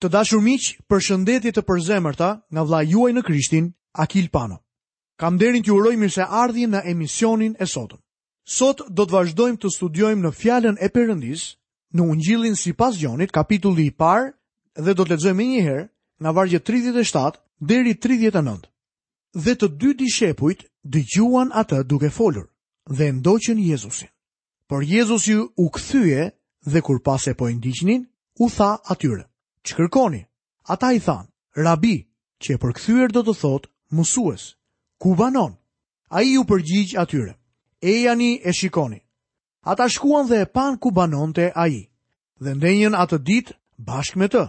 Të dashur miq, përshëndetje të përzemërta nga vëllai juaj në Krishtin, Akil Pano. Kam nderin t'ju uroj mirëseardhje në emisionin e sotëm. Sot do të vazhdojmë të studiojmë në fjalën e Perëndisë, në Ungjillin sipas Gjonit, kapitulli i parë dhe do të lexojmë menjëherë nga vargjet 37 deri 39. Dhe të dy dishepujt dëgjuan atë duke folur dhe e ndoqën Jezusin. Por Jezusi u kthye dhe kur pa se po e ndiqnin, u tha atyre, ç'kërkoni? Ata i thanë, rabi, që e përkthyer do të thotë, mësues, ku banon? Ai iu përgjigj atyre, ejani e shikoni. Ata shkuan dhe e panë ku banonte ai, dhe ndenjën atë ditë bashkë me të.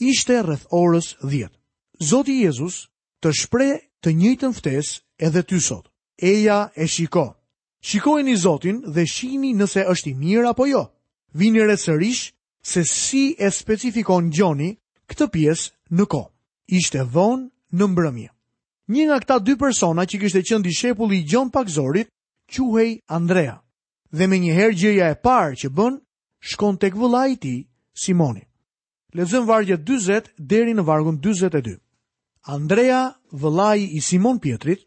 Ishte rreth orës dhjetë. Zoti Jezus të shpreh të njëjtën ftesë edhe ty sot. Eja e shiko, Shikojeni Zotin dhe shihni nëse është i mirë apo jo. Vini re sërish se si e specifikon Gjoni këtë pjesë në kohë. Ishte vonë në mbrëmje. Një nga këta dy persona që kishte qenë dishepull i Gjon Pagëzorit, quhej Andrea. Dhe menjëherë gjëja e parë që bën, shkon tek vëllai i tij, Simoni. Lexojmë vargjet 40 deri në vargun 42. Andrea, vëllai i Simon Pjetrit,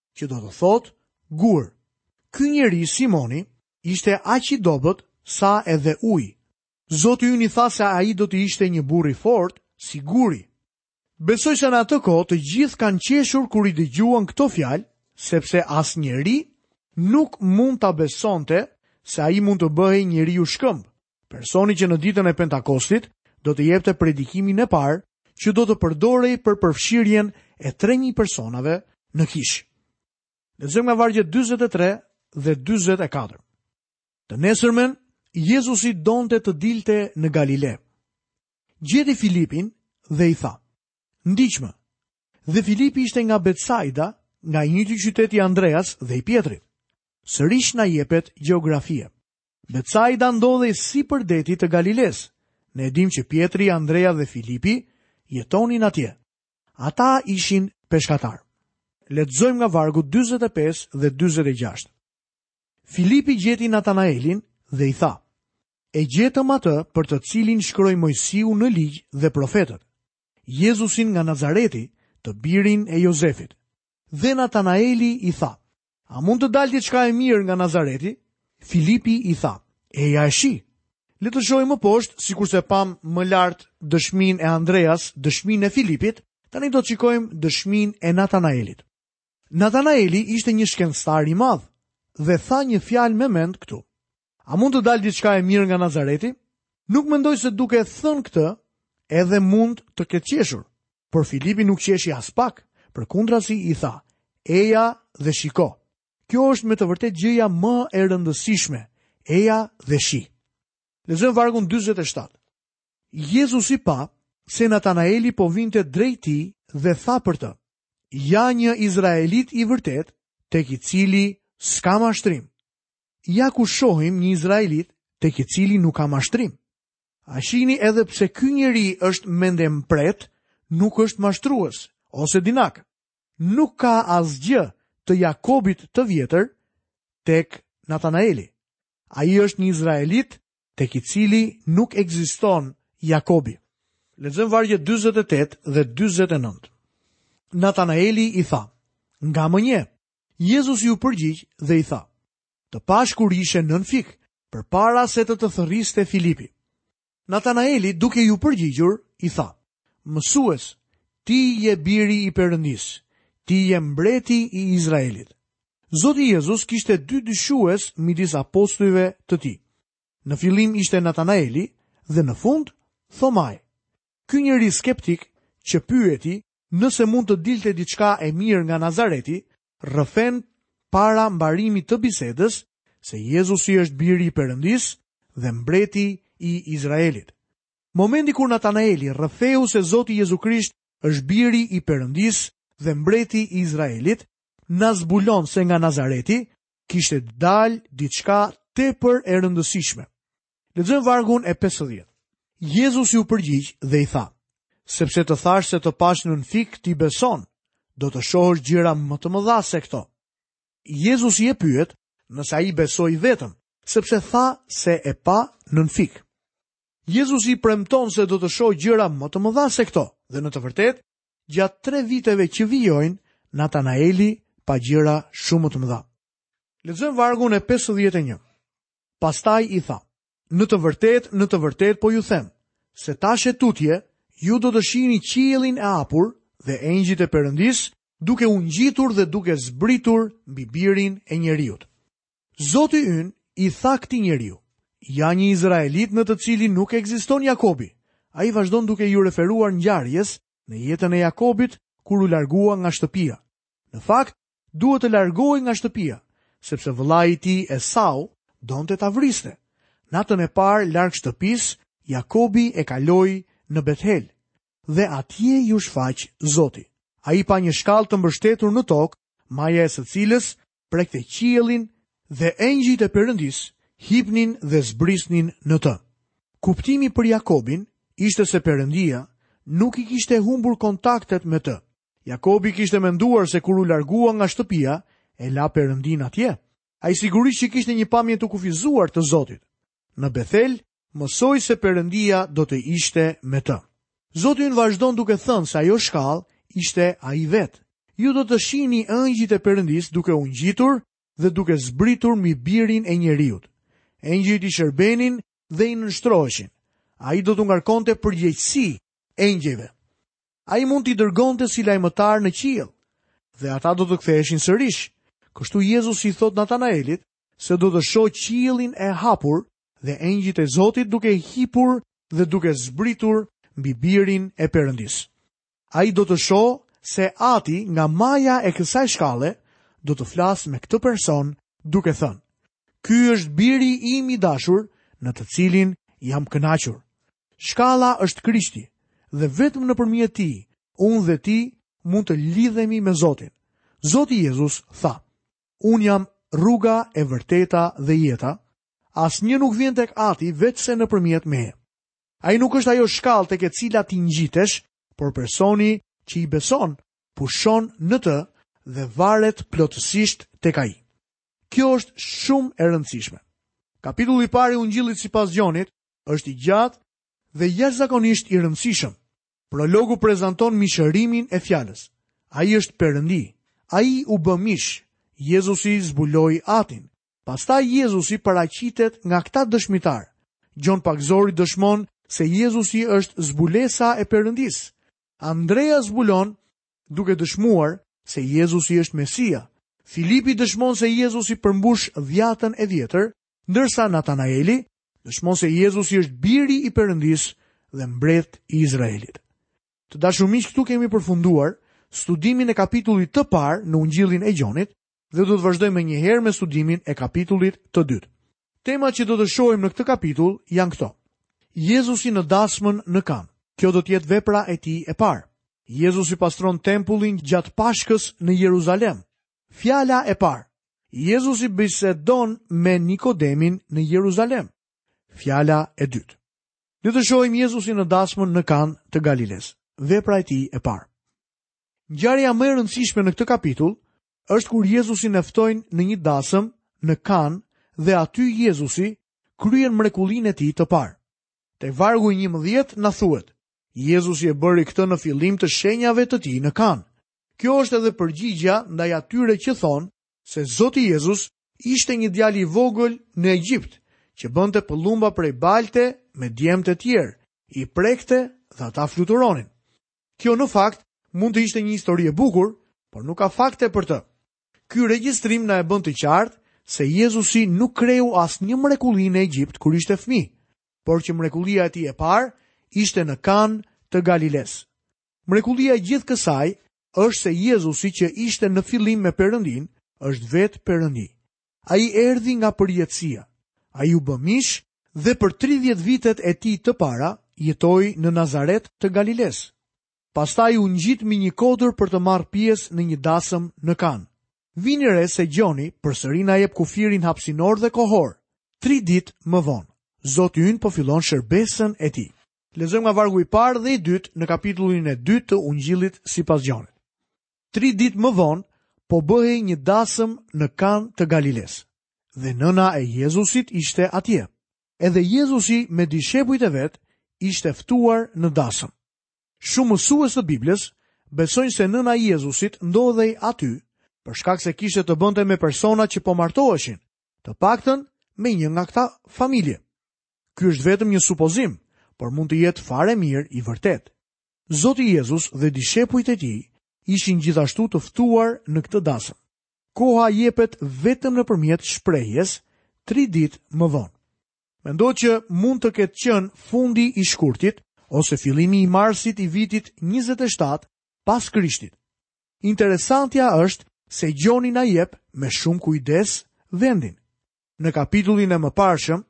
që do të thotë gur. Ky njeri Simoni ishte aq i dobët sa edhe uji. Zoti ynë i tha se ai do të ishte një burrë i fortë si guri. Besoj se në atë kohë të gjithë kanë qeshur kur i dëgjuan këto fjalë, sepse asnjeri nuk mund ta besonte se ai mund të bëhej njeriu shkëmb. Personi që në ditën e Pentakostit do të jepte predikimin e parë që do të përdorej për përfshirjen e 3.000 personave në kishë. Lexojmë nga vargjet 43 dhe 44. Të nesërmen, Jezusi donte të dilte në Galile. Gjeti Filipin dhe i tha, ndiqmë, dhe Filipi ishte nga Betsaida, nga i njëjti qytet i Andreas dhe i Pjetrit. Sërish na jepet gjeografia. Betsaida ndodhej sipër detit të Galilesë. Ne e dimë që Pjetri, Andrea dhe Filipi jetonin atje. Ata ishin peshkatarë. Lexojmë nga vargu 45 dhe 46. Filipi gjeti Natanaelin dhe i tha: E gjetëm atë për të cilin shkroi Moisiu në ligj dhe profetët. Jezusin nga Nazareti, të birin e Jozefit. Dhe Natanaeli i tha: A mund të dalë diçka e mirë nga Nazareti? Filipi i tha, eja e shih. Le të shohim më poshtë, sikurse pamë më lart dëshminë e Andreas, dëshminë e Filipit, tani do të shikojmë dëshminë e Natanaelit. Natanaeli ishte një shkencëtar i madh dhe tha një fjalë me mend këtu. A mund të dalë diçka e mirë nga Nazareti? Nuk mendoj se duke thënë këtë, edhe mund të ketë qeshur. Por Filipi nuk qeshi aspak, përkundrazi i tha, eja dhe shiko. Kjo është me të vërtetë gjëja më e rëndësishme, eja dhe shih. Lexojmë vargun 27. Jezusi pa se Natanaeli po vinte drejt tij dhe tha për të, ja një Izraelit i vërtetë, tek i cili s'ka mashtrim. Ja ku shohim një Izraelit tek i cili nuk ka mashtrim. A e shihni edhe pse ky njeri është mendjemprehtë, nuk është mashtrues, ose dinak. Nuk ka asgjë të Jakobit të vjetër tek Natanaeli. Ai është një Izraelit tek i cili nuk ekziston Jakobi. Lexojmë vargjet 28 dhe 29. Natanaeli i tha, nga më njeh, Jezusi iu përgjigj dhe i tha, Të pashë kur ishe nën fik, përpara se të të thërriste Filipi. Natanaeli duke iu përgjigjur, i tha, Mësues, ti je biri i Perëndisë, ti je mbreti i Izraelit. Zoti Jezus kishte dy dyshues midis apostujve të tij. Në fillim ishte Natanaeli dhe në fund, Thomai. Ky njeri skeptik që pyeti Nëse mund të dilte diçka e mirë nga Nazareti, rrëfen para mbarimit të bisedës se Jezusi është biri i Perëndisë dhe mbreti i Izraelit. Momenti kur Natanaeli rrëfeu se Zoti Jezu Krisht është biri i Perëndisë dhe mbreti i Izraelit, na zbulon se nga Nazareti kishte dalë diçka tepër e rëndësishme. Lexojmë vargun e 50. Jezusi iu përgjigj dhe i tha, sepse të thashë se të pashë nën fik ti beson, do të shohësh gjëra më të mëdha se këto. Jezusi e pyet nëse ai besoi vetëm, sepse tha se e pa nën fik. Jezusi premton se do të shohë gjëra më të mëdha se këto, dhe në të vërtetë, gjatë tre viteve që vijojnë, Natanaeli pa gjëra shumë më të mëdha. Lexojmë vargun e 51. Pastaj i tha, Në të vërtetë, në të vërtetë po ju them, se tash e tutje, ju do të shihni qiellin e hapur dhe engjëjt e Perëndisë duke u ngjitur dhe duke zbritur mbi birin e njeriut. Zoti ynë i tha këtij njeriu, ja një Izraelit në të cilin nuk ekziston Jakobi, ai vazhdon duke iu referuar ngjarjes në jetën e Jakobit kur u largua nga shtëpia. Në fakt, duhet të largohej nga shtëpia, sepse vëllai i tij Esau donte ta vriste. Natën e parë larg shtëpisë, Jakobi e kaloi në Bethel dhe atje iu shfaq Zoti. Ai pa një shkallë të mbështetur në tokë, maja e së cilës prekte qiellin dhe engjëjt e Perëndisë hipnin dhe zbrisnin në të. Kuptimi për Jakobin ishte se Perëndia nuk i kishte humbur kontaktet me të. Jakobi kishte menduar se kur u largua nga shtëpia, e la Perëndinë atje. Ai sigurisht që kishte një pamje të kufizuar të Zotit. Në Bethel mësoi se Perëndia do të ishte me të. Zoti ynë vazhdon duke thënë se ajo shkallë ishte ai vetë. Ju do të shihni engjëjt e Perëndisë duke u ngjitur dhe duke zbritur mbi birin e njeriut. Engjëjt i shërbenin dhe i nënshtroheshin. Ai do t'u ngarkonte përgjegjësi engjëjve. Ai mund t'i dërgonte si lajmëtarë në qiell dhe ata do të ktheheshin sërish. Kështu Jezusi i thotë Natanaelit se do të shohë qiellin e hapur dhe engjëjt e Zotit duke hipur dhe duke zbritur mbi birin e Perëndisë. Ai do të shohë se Ati nga maja e kësaj shkalle do të flasë me këtë person duke thënë, Ky është biri im i dashur në të cilin jam kënaqur. Shkalla është Krishti dhe vetëm nëpërmjet tij, unë dhe ti mund të lidhemi me Zotin. Zoti Jezus tha, unë jam rruga, e vërteta dhe jeta, asnjë nuk vjen tek Ati veçse nëpërmjet meje. Ai nuk është ajo shkallë tek e cila ti ngjitesh, por personi që i beson, pushon në të dhe varet plotësisht tek ai. Kjo është shumë e rëndësishme. Kapitulli i parë i Ungjillit sipas Gjonit, është i gjatë dhe jashtëzakonisht i rëndësishëm. Prologu prezanton mishërimin e fjalës. Ai është Perëndi. Ai u bë mish. Jezusi zbuloi Atin. Pastaj Jezusi paraqitet nga këta dëshmitarë. Gjon Pagëzori dëshmon se Jezusi është zbulesa e Perëndisë. Andrea zbulon duke dëshmuar se Jezusi është Mesia. Filipi dëshmon se Jezusi përmbush Dhiatën e Vjetër Ndërsa Natanaeli dëshmon se Jezusi është biri i Perëndisë dhe mbret i Izraelit. Të dashur miq, këtu kemi përfunduar studimin e kapitullit të parë në Ungjillin e Gjonit dhe do të vazhdojmë menjëherë me studimin e kapitullit të dytë. Temat që do të shohim në këtë kapitull janë këto. Jezusi në dasmën në Kanë. Kjo do të jetë vepra e tij e parë. Jezusi pastron tempullin gjatë Pashkës në Jeruzalem. Fjala e parë, Jezusi bisedon me Nikodemin në Jeruzalem. Fjala e dytë. Le të shohim Jezusin në dasmën në Kanë të Galilesë. Vepra e tij e parë. Ngjarja më e rëndësishme në këtë kapitull është kur Jezusin e ftojnë në një dasëm në Kanë dhe aty Jezusi kryen mrekullinë e tij të parë. Te vargu 11 na thuhet: Jezusi e bëri këtë në fillim të shenjave të tij në Kanë. Kjo është edhe përgjigja ndaj atyre që thonë se Zoti Jezus ishte një djalë i vogël në Egjipt, që bënte pëllumba prej balte me djemtë e tjerë, i prekte dhe ata fluturonin. Kjo në fakt mund të ishte një histori e bukur, por nuk ka fakte për të. Ky regjistrim na e bën të qartë se Jezusi nuk kreu asnjë mrekulli në Egjipt kur ishte fëmijë, por që mrekullia e tij e parë ishte në Kanë të Galilesë. Mrekullia e gjithë kësaj është se Jezusi që ishte në fillim me Perëndinë, është vetë Perëndi. Ai erdhi nga përjetësia. Ai u bë mish dhe për 30 vitet e tij të para jetoi në Nazaret të Galilesë. Pastaj u ngjit mbi një kodër për të marrë pjesë në një dasëm në Kanë. Vini re se Gjoni përsëri na jep kufirin hapësinor dhe kohor. Tri ditë më vonë, Zoti ynë po fillon shërbesën e tij. Lexojmë nga vargu i parë dhe i dytë në kapitullin e dytë të Ungjillit sipas Gjonit. Tri ditë më vonë po bëhej një dasëm në Kanë të Galilesë dhe nëna e Jezusit ishte atje. Edhe Jezusi me dishepujt e vet ishte ftuar në dasëm. Shumë mësues të Biblës besojnë se nëna e Jezusit ndodhej aty për shkak se kishte të bënte me persona që po martoheshin, të paktën me një nga këta familje. Ky është vetëm një supozim, por mund të jetë fare mirë i vërtetë. Zoti Jezus dhe dishepujt e tij ishin gjithashtu të ftuar në këtë dasëm. Koha jepet vetëm nëpërmjet shprehjes tri ditë më vonë. Mendoj që mund të ketë qenë fundi i shkurtit ose fillimi i marsit i vitit 27 pas Krishtit. Interesantja është se Gjoni na jep me shumë kujdes vendin. Në kapitullin e mëparshëm,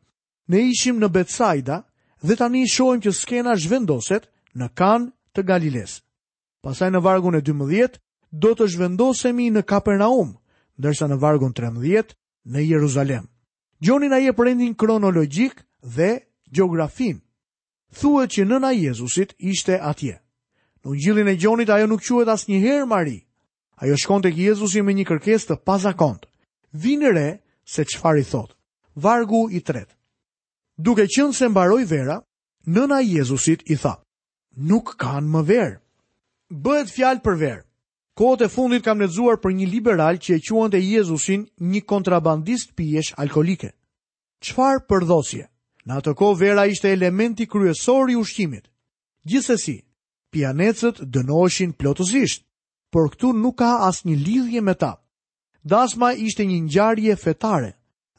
ne ishim në Betsaida dhe tani shohim që skena zhvendoset në Kanë të Galilesë. Pastaj në vargun e 12 do të zhvendosemi në Kapernaum, ndërsa në vargun 13 në Jeruzalem. Gjoni na jep rendin kronologjik dhe gjeografinë. Thuhet që nëna e Jezusit ishte atje. Në Ungjillin e Gjonit ajo nuk quhet asnjëherë Mari, Ajo shkon tek Jezusi me një kërkesë të pazakontë. Vini re se çfarë i thotë. Vargu i tretë. Duke qenë se mbaroi vera, nëna e Jezusit i tha: Nuk kanë më verë. Bëhet fjalë për verë. Kohët e fundit kam lexuar për një liberal që e quante Jezusin një kontrabandist pijesh alkoolike. Çfarë përdhosje? Në atë kohë vera ishte elementi kryesor i ushqimit. Gjithsesi, pianecët dënoheshin plotësisht. por këtu nuk ka asnjë lidhje me ta. Dasma ishte një ngjarje fetare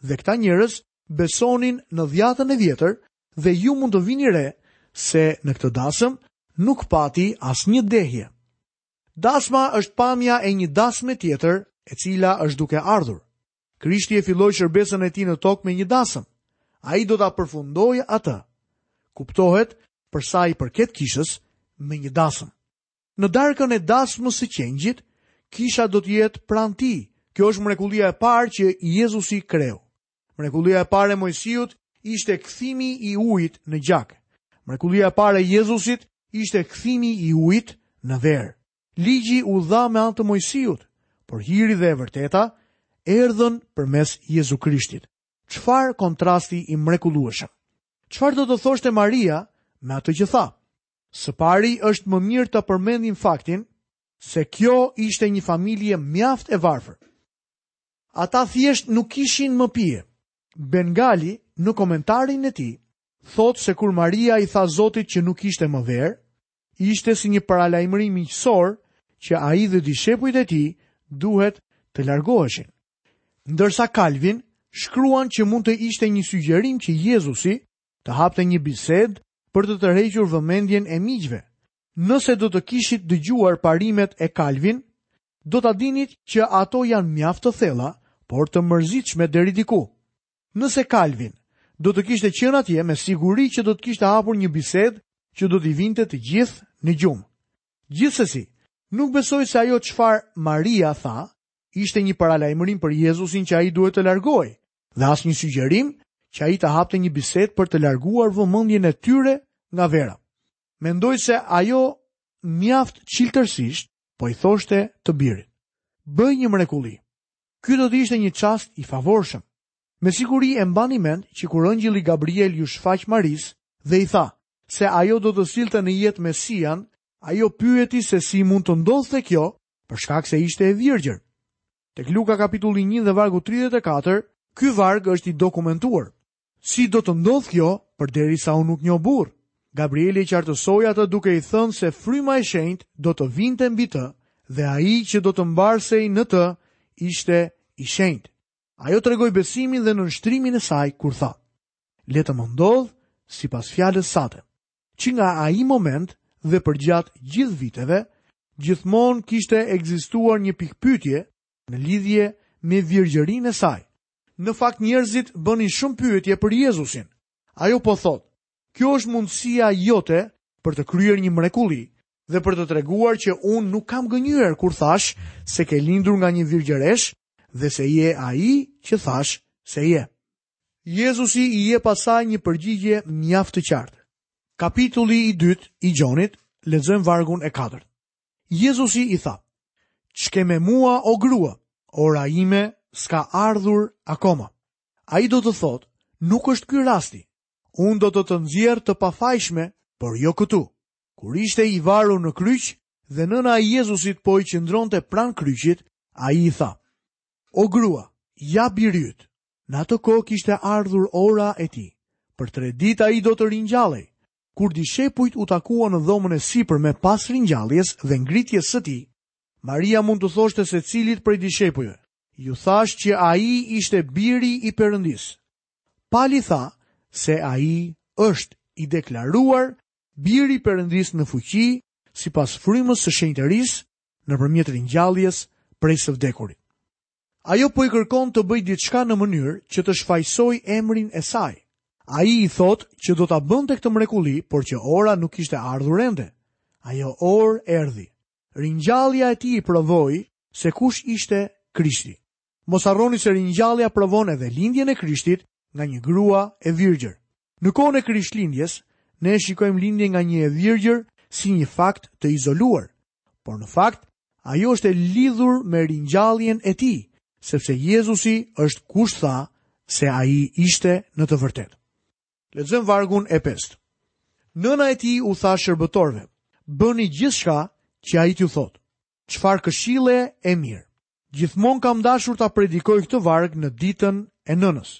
dhe këta njerëz besonin në Dhiatën e Vjetër dhe ju mund të vini re se në këtë dasëm nuk pati asnjë dehje. Dasma është pamja e një dasme tjetër e cila është duke ardhur. Krishti e filloi shërbesën e tij në tokë me një dasëm. Ai do ta përfundojë atë. Kuptohet, për sa i përket kishës, me një dasëm. Në darkën e dasmës së qengjit, kisha do të jetë pranë tij. Kjo është mrekullia e parë që Jezusi kreu. Mrekullia e parë e Moisiut ishte kthimi i ujit në gjak. Mrekullia e parë e Jezusit ishte kthimi i ujit në verë. Ligji u dha me anë të Moisiut, por hiri dhe e vërteta erdhën përmes Jezu Krishtit. Çfarë kontrasti i mrekullueshëm. Çfarë do të thoshte Maria me atë që tha? Së pari është më mirë të përmendim faktin se kjo ishte një familje mjaft e varfër. Ata thjesht nuk kishin më pije. Bengeli në komentarin e tij thotë se kur Maria i tha Zotit që nuk ishte më verë, ishte si një paralajmërim miqësor që ai dhe dishepujt e tij duhet të largoheshin. Ndërsa Kalvin shkruan që mund të ishte një sugjerim që Jezusi të hapte një bisedë për të tërhequr vëmendjen e miqve. Nëse do të kishit dëgjuar parimet e Kalvin, do ta dinit që ato janë mjaft të thella, por të mërzitshme deri diku. Nëse Kalvin do të kishte qenë atje me siguri që do të kishte hapur një bisedë që do t'i vinte të gjithë në gjumë. Gjithsesi, nuk besoj se ajo çfarë Maria tha ishte një paralajmërim për Jezusin që ai duhet të largohej, dhe as një sugjerim që ai të hapte një bisedë për të larguar vëmendjen e tyre nga vera. Mendoj se ajo mjaft çiltërsisht po i thoshte të birit. Bëj një mrekulli. Ky do të ishte një çast i favorshëm. Me siguri e mbani mend që kur engjëlli Gabriel iu shfaq Marisë dhe i tha se ajo do të sillte në jetë Mesian, ajo pyeti se si mund të ndodhte kjo, për shkak se ishte e virgjër. Tek Luka kapitulli një dhe vargu tridhjetë e katër, ky varg është i dokumentuar. Si do të ndodhë kjo, përderisa unë nuk njoh burrë? Gabrieli e qartësoi atë duke i thënë se fryma e shenjtë do të vinte mbi të dhe ai që do të mbarsej në të ishte i shenjtë. Ajo tregoi besimin dhe nënshtrimin e saj kur tha: Le të më ndodhë sipas fjalës sate. që nga ai moment dhe përgjatë gjithë viteve, gjithmonë kishte ekzistuar një pikëpyetje në lidhje me virgjërinë e saj. Në fakt njerëzit bënin shumë pyetje për Jezusin. Ajo po thotë, kjo është mundësia jote për të kryer një mrekulli dhe për të treguar që unë nuk kam gënjyer kur thashë se ke lindur nga një virgjëreshë dhe se je ai që thashë se je. Jezusi i jep asaj një përgjigje mjaft të qartë. Kapitulli i dytë i Gjonit, lexojmë vargun e katërt. Jezusi i tha: "Ç'ke me mua o grua? Ora ime s'ka ardhur akoma." Ai do të thotë, "Nuk është ky rasti. Unë do të të nxjerr të pafajshme, por jo këtu." Kur ishte i varur në kryq dhe nëna e Jezusit po i qëndronte pranë kryqit, ai i tha: "O grua, ja biri yt." Në atë kohë kishte ardhur ora e tij. Për tre ditë ai do të ringjallej. Kur dishepujt u takuan në dhomën e sipërme pas ringjalljes dhe ngritjes së tij, Maria mund t'u thoshte secilit prej dishepujve, Ju thashë që ai ishte biri i Perëndisë. Pali tha se ai është i deklaruar biri i Perëndisë në fuqi sipas frymës së shenjtërisë nëpërmjet ringjalljes prej së vdekurit. Ajo po i kërkon të bëjë diçka në mënyrë që të shfajësojë emrin e saj. Ai i thotë që do ta bënte këtë mrekulli, por që ora nuk kishte ardhur ende. Ajo orë erdhi. Ringjallja e tij provoi se kush ishte Krishti. Mos harroni se ringjallja provon edhe lindjen e Krishtit nga një grua e virgjër. Në kohën e Krishtlindjes, ne e shikojmë lindjen nga një e virgjër si një fakt të izoluar, Por në fakt, ajo është e lidhur me ringjalljen e tij, sepse Jezusi është kush tha se ai ishte në të vërtetë. Lexojmë vargun e 5. Nëna e tij u tha shërbëtorëve: "Bëni gjithçka që ai t'ju thotë." Çfarë këshille e mirë. Gjithmonë kam dashur ta predikoj këtë varg në ditën e nënës.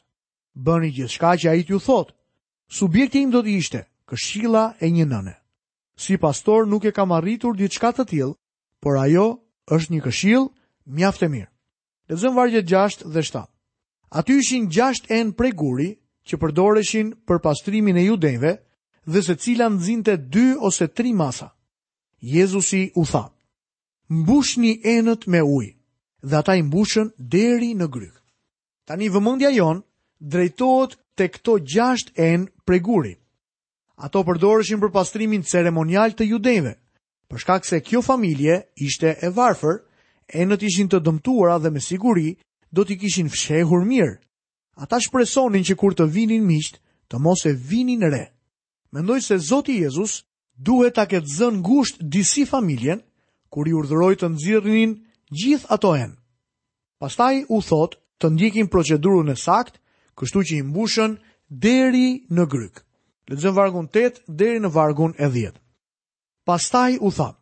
Bëni gjithçka që ai t'ju thotë. Subjekti im do të ishte këshilla e një nëne. Si pastor nuk e kam arritur diçka të tillë, por ajo është një këshillë mjaft e mirë. Lexojmë vargjet 6 dhe 7. Aty ishin gjashtë enë prej guri që përdoreshin për pastrimin e judenjve dhe secila nxinte dy ose tri masa. Jezusi u tha, mbushni enët me ujë dhe ata i mbushën deri në grykë. Tani vëmendja jonë drejtohet te këto gjashtë enë prej guri. Ato përdoreshin për pastrimin ceremonial të judenjve, për shkak se kjo familje ishte e varfër, enët ishin të dëmtuara dhe me siguri do t'i kishin fshehur mirë. Ata shpresonin që kur të vinin miqtë, të mos e vinin re. Mendoj se Zoti Jezus duhet ta ketë zënë ngushtë disi familjen kur i urdhëroi të nxirrnin gjithë ato enë. Pastaj u thotë të ndjekin procedurën e saktë, kështu që i mbushën deri në grykë. Lexojmë vargun tetë deri në vargun e dhjetë. Pastaj u tha,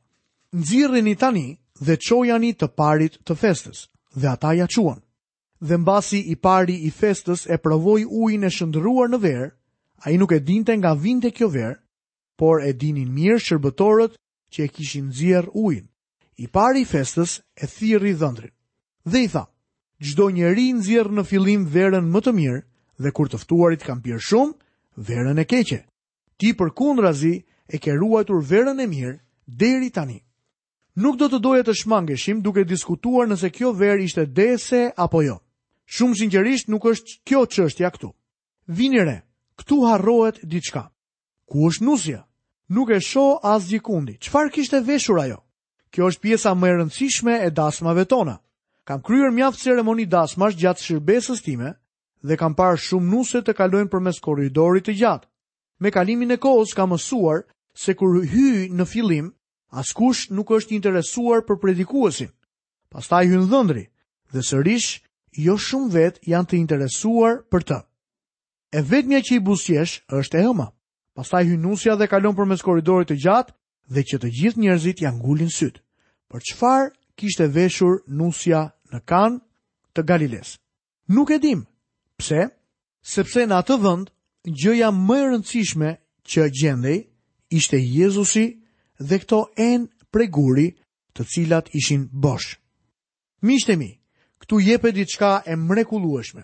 Nxirrini tani dhe çojani të parit të festës, dhe ata ia çuan. Dhe mbasi i pari i festës e provoi ujin e shndërruar në verë, ai nuk e dinte nga vinte kjo verë, por e dinin mirë shërbëtorët që e kishin nxjerrë ujin. I pari i festës e thirri dhëndrin dhe i tha: Çdo njeri nxjerr në fillim verën më të mirë dhe kur të ftuarit kanë pirë shumë, verën e keqe. Ti përkundrazi e ke ruajtur verën e mirë deri tani. Nuk do të doja të shmangeshim duke diskutuar nëse kjo verë ishte dehëse apo jo. Shumë sinqerisht nuk është kjo çështja këtu. Vini re, këtu harrohet diçka. Ku është nusja? Nuk e shoh asgjëkundi. Çfarë kishte veshur ajo? Kjo është pjesa më e rëndësishme e dasmave tona. Kam kryer mjaft ceremoni dasmash gjatë shërbesës time dhe kam parë shumë nuse të kalojnë përmes korridorit të gjatë. Me kalimin e kohës kam mësuar se kur hyj në fillim, askush nuk është i interesuar për predikuesin. Pastaj hyn dhëndri dhe sërish jo shumë vetë janë të interesuar për të. E vetmja që i buzëqesh është e ëma. Pastaj hyn nusja dhe kalon përmes korridorit të gjatë dhe që të gjithë njerëzit ia ngulin sytë. Por çfarë kishte veshur nusja në Kanë të Galilesë? Nuk e dimë. Pse? Sepse në atë vend gjëja më e rëndësishme që gjendej ishte Jezusi dhe këto enë prej guri, të cilat ishin bosh. Miqtë e mi, këtu jepet diçka e mrekullueshme.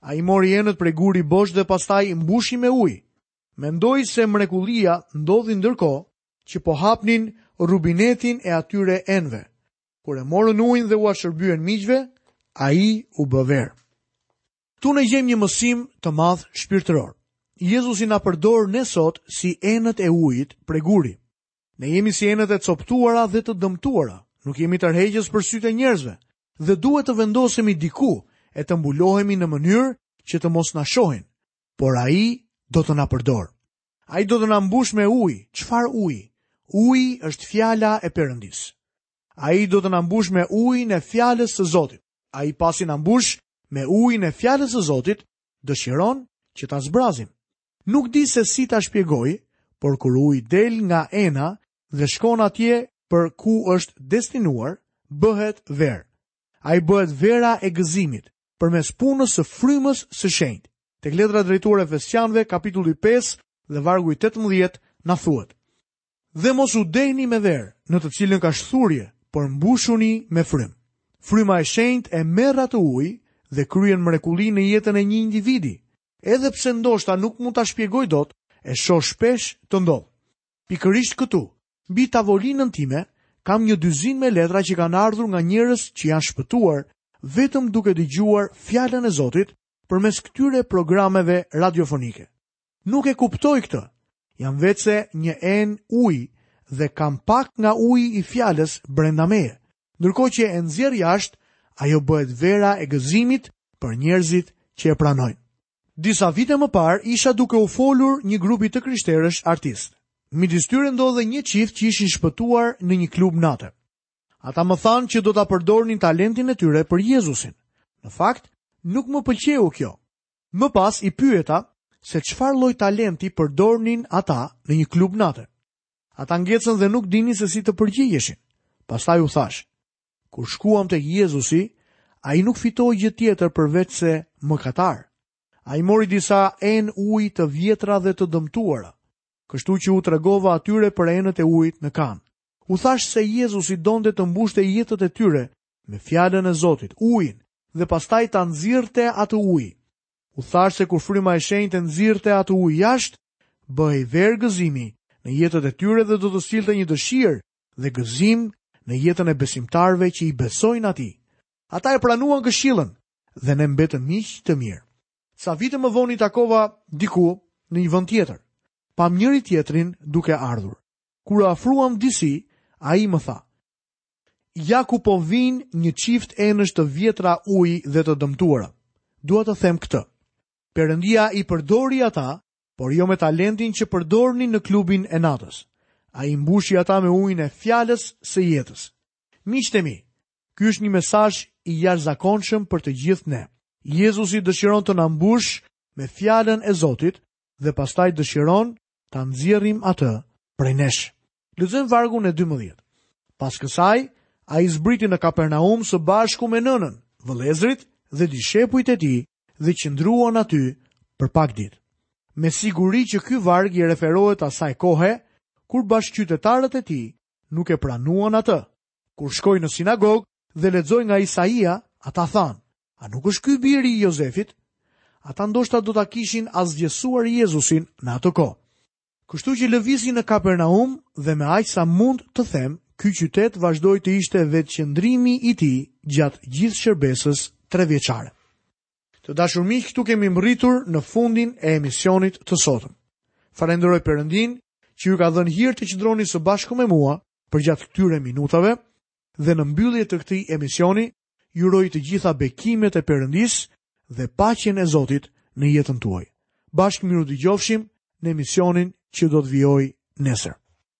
Ai mori enët prej guri bosh dhe pastaj i mbushi me ujë. Mendoj se mrekullia ndodhi ndërkohë që po hapnin rubinetin e atyre enëve. Kur e morën ujin dhe ua shërbyen miqve, ai u bë verë. Këtu ne gjejmë një mësim të madh shpirtëror. Jezusi na përdor ne sot si enët e ujit prej guri. Ne jemi si enët e copëtuara dhe të dëmtuara, nuk jemi tërheqës për sytë e njerëzve dhe duhet të vendosemi diku e të mbulohemi në mënyrë që të mos na shohin, por ai do të na përdorë. Ai do të na mbushë me ujë, çfarë uji? Uji është fjala e Perëndisë. Ai do të na mbushë me ujin e fjalës së Zotit. Ai pasi na mbush me ujin e fjalës së Zotit, dëshiron që ta zbrazim. Nuk di se si ta shpjegoj, por kur uji del nga ena dhe shkon atje për ku është destinuar, bëhet verë. Ai bëhet vera e gëzimit, përmes punës së frymës së shenjtë. Tek letra drejtuar Efesianëve, kapitulli 5 dhe vargu i 18, na thuhet: Dhe mos u dehni me verë, në të cilën ka shthurje, por mbushuni me frymë. Fryma e shenjtë e merr atë ujë dhe kryen mrekullinë në jetën e një individi, edhe pse ndoshta nuk mund ta shpjegoj dot, e shoh shpesh të ndodhë. Pikërisht këtu, mbi tavolinën time, kam një dyzinë me letra që kanë ardhur nga njerëz që janë shpëtuar vetëm duke dëgjuar fjalën e Zotit përmes këtyre programeve radiofonike. Nuk e kuptoj këtë. Jam veçse një enë uji dhe kam pak nga uji i fjalës brenda meje. Ndërkohë që e nxjerr jashtë, ajo bëhet vera e gëzimit për njerëzit që e pranojnë. Disa vite më parë isha duke u folur një grupi të krishterësh artistë. Midis tyre ndodhej një çift që ishin shpëtuar në një klub nate. Ata më thanë që do ta përdornin talentin e tyre për Jezusin. Në fakt, nuk më pëlqeu kjo. Më pas i pyeta se çfarë lloj talenti përdornin ata në një klub nate. Ata ngecën dhe nuk dinin se si të përgjigjeshin. Pastaj u thashë, kur shkuam tek Jezusi, ai nuk fitoi gjë tjetër përveçse mëkatarë. Ai mori disa enë uji të vjetra dhe të dëmtuara, kështu që u tregova atyre për enët e ujit në Kanë. U thashë se Jezusi donte të mbushte jetët e tyre me fjalën e Zotit, ujin, dhe pastaj ta nxirrte atë ujë. U thashë se kur fryma e shenjtë e nxirrte atë ujë jashtë, bëhej verë gëzimi në jetët e tyre dhe do të sillte një dëshirë dhe gëzim në jetën e besimtarëve që i besojnë atij. Ata e pranuan këshillën dhe ne mbetëm miq të mirë. Ca vite më vonë i takova diku në një vend tjetër. Pamë njëri-tjetrin duke ardhur. Kur u afruam disi, ai më tha: Ja ku po vijnë një çift enësh të vjetra uji dhe të dëmtuara. Dua të them këtë. Perëndia i përdori ata, por jo me talentin që përdorni në klubin e natës. Ai mbushi ata me ujin e fjalës së jetës. Miqtë e mi, ky është një mesazh i jashtëzakonshëm për të gjithë ne. Jezusi dëshiron të na mbushë me fjalën e Zotit dhe pastaj dëshiron ta nxjerrim atë prej nesh. Lexojmë vargun e 12. Pas kësaj, ai zbriti në Kapernaum së bashku me nënën, vëllezërit dhe dishepujt e tij dhe qëndruan aty për pak ditë. Me siguri që ky varg i referohet asaj kohe kur bashkëqytetarët e tij nuk e pranuan atë. Kur shkoi në sinagogë dhe lexoi nga Isaia, ata thanë, "A nuk është ky biri i Jozefit?" Ata ndoshta do ta kishin asgjësuar Jezusin në atë kohë. Kështu që lëvizi në Kapernaum dhe me aq sa mund të them, ky qytet vazhdoi të ishte vendqëndrimi i tij gjatë gjithë shërbesës trevjeçare. Të dashur miq, këtu kemi mbërritur në fundin e emisionit të sotëm. Falënderoj Perëndinë që ju ka dhënë hir të qëndroni së bashku me mua përgjatë këtyre minutave dhe në mbyllje të këtij emisioni Ju uroj të gjitha bekimet e Perëndisë dhe paqen e Zotit në jetën tuaj. Bashkë mirudëgjofshim në emisionin që do të vijojë nesër.